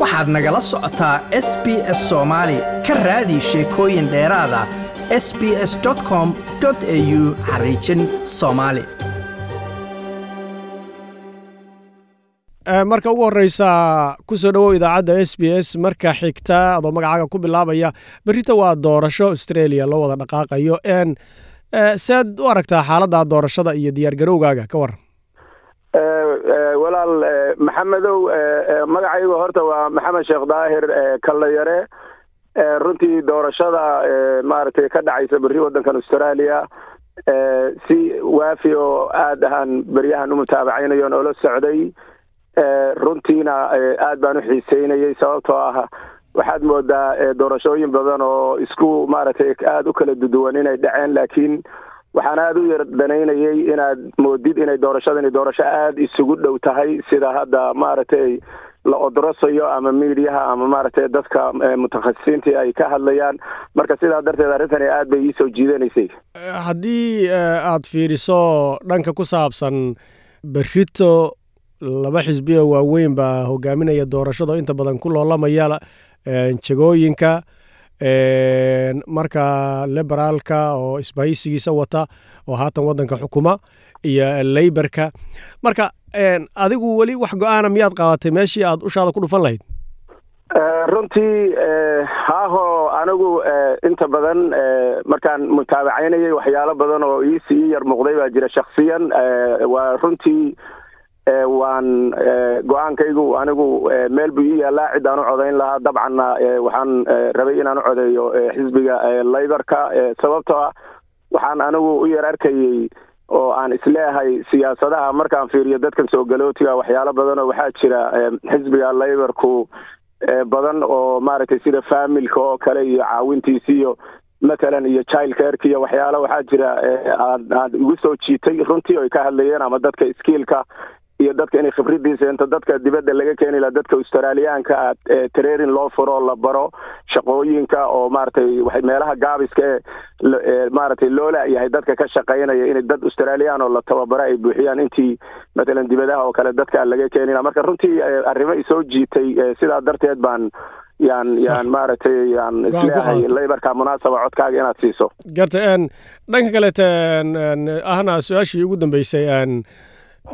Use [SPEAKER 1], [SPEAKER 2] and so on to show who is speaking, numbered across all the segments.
[SPEAKER 1] waxaad nagala socotaa s b s soomaali ka raadi sheekooyin dheeraada s b s com au xariijin soomaali
[SPEAKER 2] marka ugu horeysa ku soo dhowow idaacadda s b s marka xigta adoo magacaaga ku bilaabaya berrita waa doorasho australia loo wada dhaqaaqayo. N sead u aragtaa xaaladda doorashada iyo diyaargarowgaaga ka waran
[SPEAKER 3] walaal maxamedow magacaygu horta waa maxamed sheekh daahir kallayare. Runtii doorashada maaragtay ka dhacaysa berri waddankan australia si waafi oo aad ahaan beryahan u mutaabacaynayoon oola socday runtiina aad baan u xiiseynayay sababtoo ah waxaad moodaa doorashooyin badan oo isku maaragtay aada u kala duduwan inay dhaceen laakiin waxaan aada u yar danaynayay inaad moodid inay doorashadani doorasho aada isugu dhow tahay sida hadda maaragtay la odrasayo ama miidiyaha ama maaragtay dadka mutakhasisiintii ay ka hadlayaan. Marka sidaa darteed arrintani aad bay iisoo jiidanaysay.
[SPEAKER 2] Haddii aad fiiriso dhanka ku saabsan berrito laba xisbi oo waaweyn baa hogaaminaya doorashada inta badan ku loolamaya jegooyinka marka liberaalka oo isbahaysigiisa wata oo haatan waddanka xukuma iyo leyberka marka adigu weli wax go'aana miyaad qaadatay? Meeshii aad ushaada ku dhufan lahayd.
[SPEAKER 3] Runtii haaho anigu inta badan markaan mutaabacaynayay waxyaalo badan oo iisii yar muuqday baa jira shaksiyan waa runtii waan go'aankaygu anigu meel buu ii yaallaa. Cid aan u codayn lahaa dabcanna waxaan rabay inaan u codeeyo xisbiga laybarka sababtoo ah waxaan anigu u yar arkayey oo aan is leeyahay siyaasadaha. Markaan fiiriyo dadkan soo galootiga waxyaalo badan oo waxaa jira xisbiga laybarku badan oo maaragtay sida familka oo kale iyo caawintiisi iyo matalan iyo child careka iyo waxyaalo waxaa jira aad igu soo jiitay. Runtii oy ka hadlayeen ama dadka skiilka iyo dadka inay khibradiisa inta dadka dibadda laga keeni laha dadka australiyaanka training loo furo la baro shaqooyinka oo maaragtay meelaha gaabiska ee maaragtay loo laayahay dadka ka shaqaynaya inay dad australiyan oo la tababaro ay buuxiyaan intii matalan dibadaha oo kale dadka laga keeni laha marka runtii arrimo isoo jiitay sidaa darteed baan yaan yaan maaragtay yaan is leeyahay laybarka munaasaba codkaaga inaad siiso.
[SPEAKER 2] Garta dhanka kaleete ahna su'aashii ugu dambeysay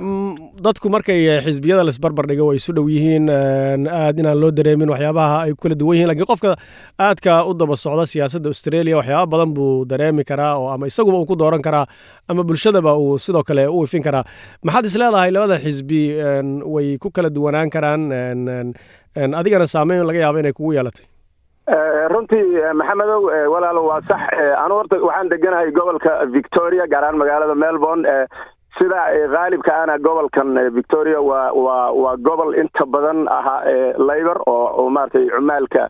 [SPEAKER 2] dadku markay xisbiyada laisbarbar dhigo way isu dhow yihiin aad inaan loo dareemin waxyaabaha ay kala duwan yihiin lakiin qofka aadka u daba socda siyaasadda australia waxyaaba badan buu dareemi karaa oo ama isaguba uu ku dooran karaa ama bulshadaba uu sidoo kale u ifin karaa. Maxaad is leedahay labada xisbi way ku kala duwanaan karaan adigana saameyn laga yaaba inay kugu yeelatay.
[SPEAKER 3] Runtii maxamedow walaalo waa sax. Anu horta waxaan deganahay gobolka victoria gaar magaalada melbourne sida haalibka ana gobolkan victoria waa waa waa gobol inta badan ahaa labor oo oo maaragtay cumaalka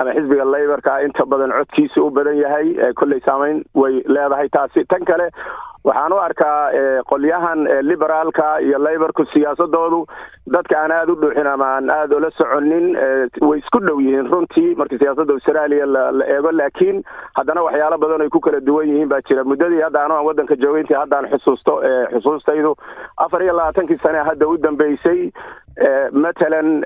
[SPEAKER 3] ama xisbiga laybarka inta badan codkiisa u badan yahay kolley saameyn way leedahay taasi. Tan kale waxaan u arkaa qolyahan liberaalka iyo laybarku siyaasadoodu dadka aan aada u dhuuxin ama aan aada ula soconin way isku dhow yihiin runtii marka siyaasadda australia la eego laakiin haddana waxyaalo badan ay ku kala duwan yihiin baa jira. Muddadii hadda anu aan waddanka joogay intii haddaan xusuusto xusuustaydu afar iyo labaatankii sane hadda u dambeysay matalan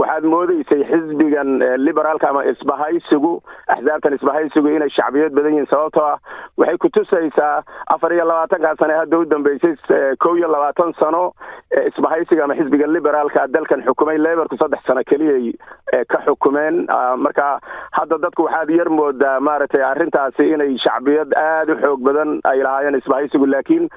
[SPEAKER 3] waxaad moodeysay xisbigan liberaalka ama isbahaysigu axsaabtan isbahaysigu inay shacbiyad badan yihiin sababtoo ah waxay kutusaysaa afar iyo labaatankaa sane hadda u dambeysay kow iyo labaatan sano isbahaysiga ama xisbiga liberaalka dalkan xukumay lebarku saddex sano keliyay ka xukumeen. Marka hadda dadku waxaad yar moodaa maaragtay arrintaasi inay shacbiyad aada u xoog badan ay lahaayeen isbahaysigu laakiin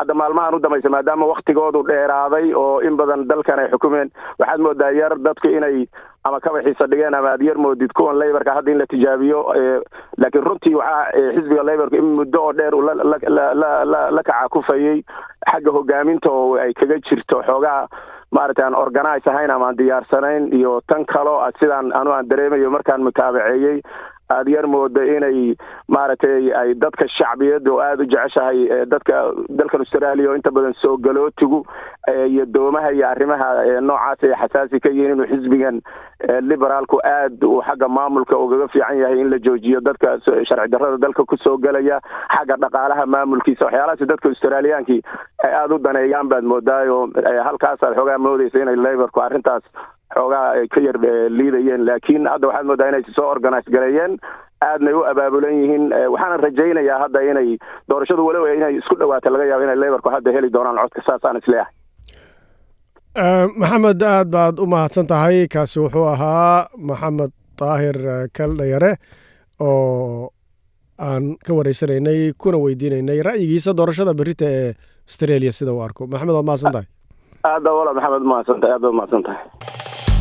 [SPEAKER 3] hadda maalmahan u dambaysa maadaama waktigoodu dheeraaday oo in badan dalkan ay xukumeen waxaad moodaa yar dadku inay ama kaba xiisa dhigeen ama aad yar moodid kuwan laybarka hadda in la tijaabiyo laakiin runtii waxaa xisbiga laybarka in muddo oo dheer la kacakufayey xagga hogaaminta oo ay kaga jirto xoogaa maaragtay aan organize ahayn ama aan diyaarsanayn iyo tan kalo sidaan anu aan dareemayo markaan mutaabaceeyey aada yar mooda inay maaragtay ay dadka shacbiyadda aada u jeceshahay dadka dalkan australia oo inta badan soo galootigu iyo doomaha iyo arrimaha noocaas ay xasaasi ka yihiin inuu xisbigan liberaalku aad uu xagga maamulka ugaga fiican yahay in la joojiyo dadka sharci darrada dalka ku soo gelaya xagga dhaqaalaha maamulkiisa. Waxyaalahaas dadka australiyaankii ay aada u daneeyaan baad moodaayo halkaasaad xoogaa moodeysa inay laborku arrintaas xoogaa ay ka yar liidayeen laakiin hadda waxaad moodaa inay soo organise gareeyeen aadnay u abaabulan yihiin waxaana rajaynayaa hadda inay doorashadu walow inay isku dhawaata laga yaabo inay lebarku hadda heli doonaan codka saasaan is leeyahay
[SPEAKER 2] maxamed aad baad u mahadsan tahay kaasi wuxuu ahaa maxamed daahir kaldhayare oo aan ka wareysanaynay kuna weydiinaynay ra'yigiisa doorashada berita ee australia sida uu arko. Maxamed waad mahadsan tahay?
[SPEAKER 3] Aad walaal maxamed umahadsantahay aad baad umahadsan tahay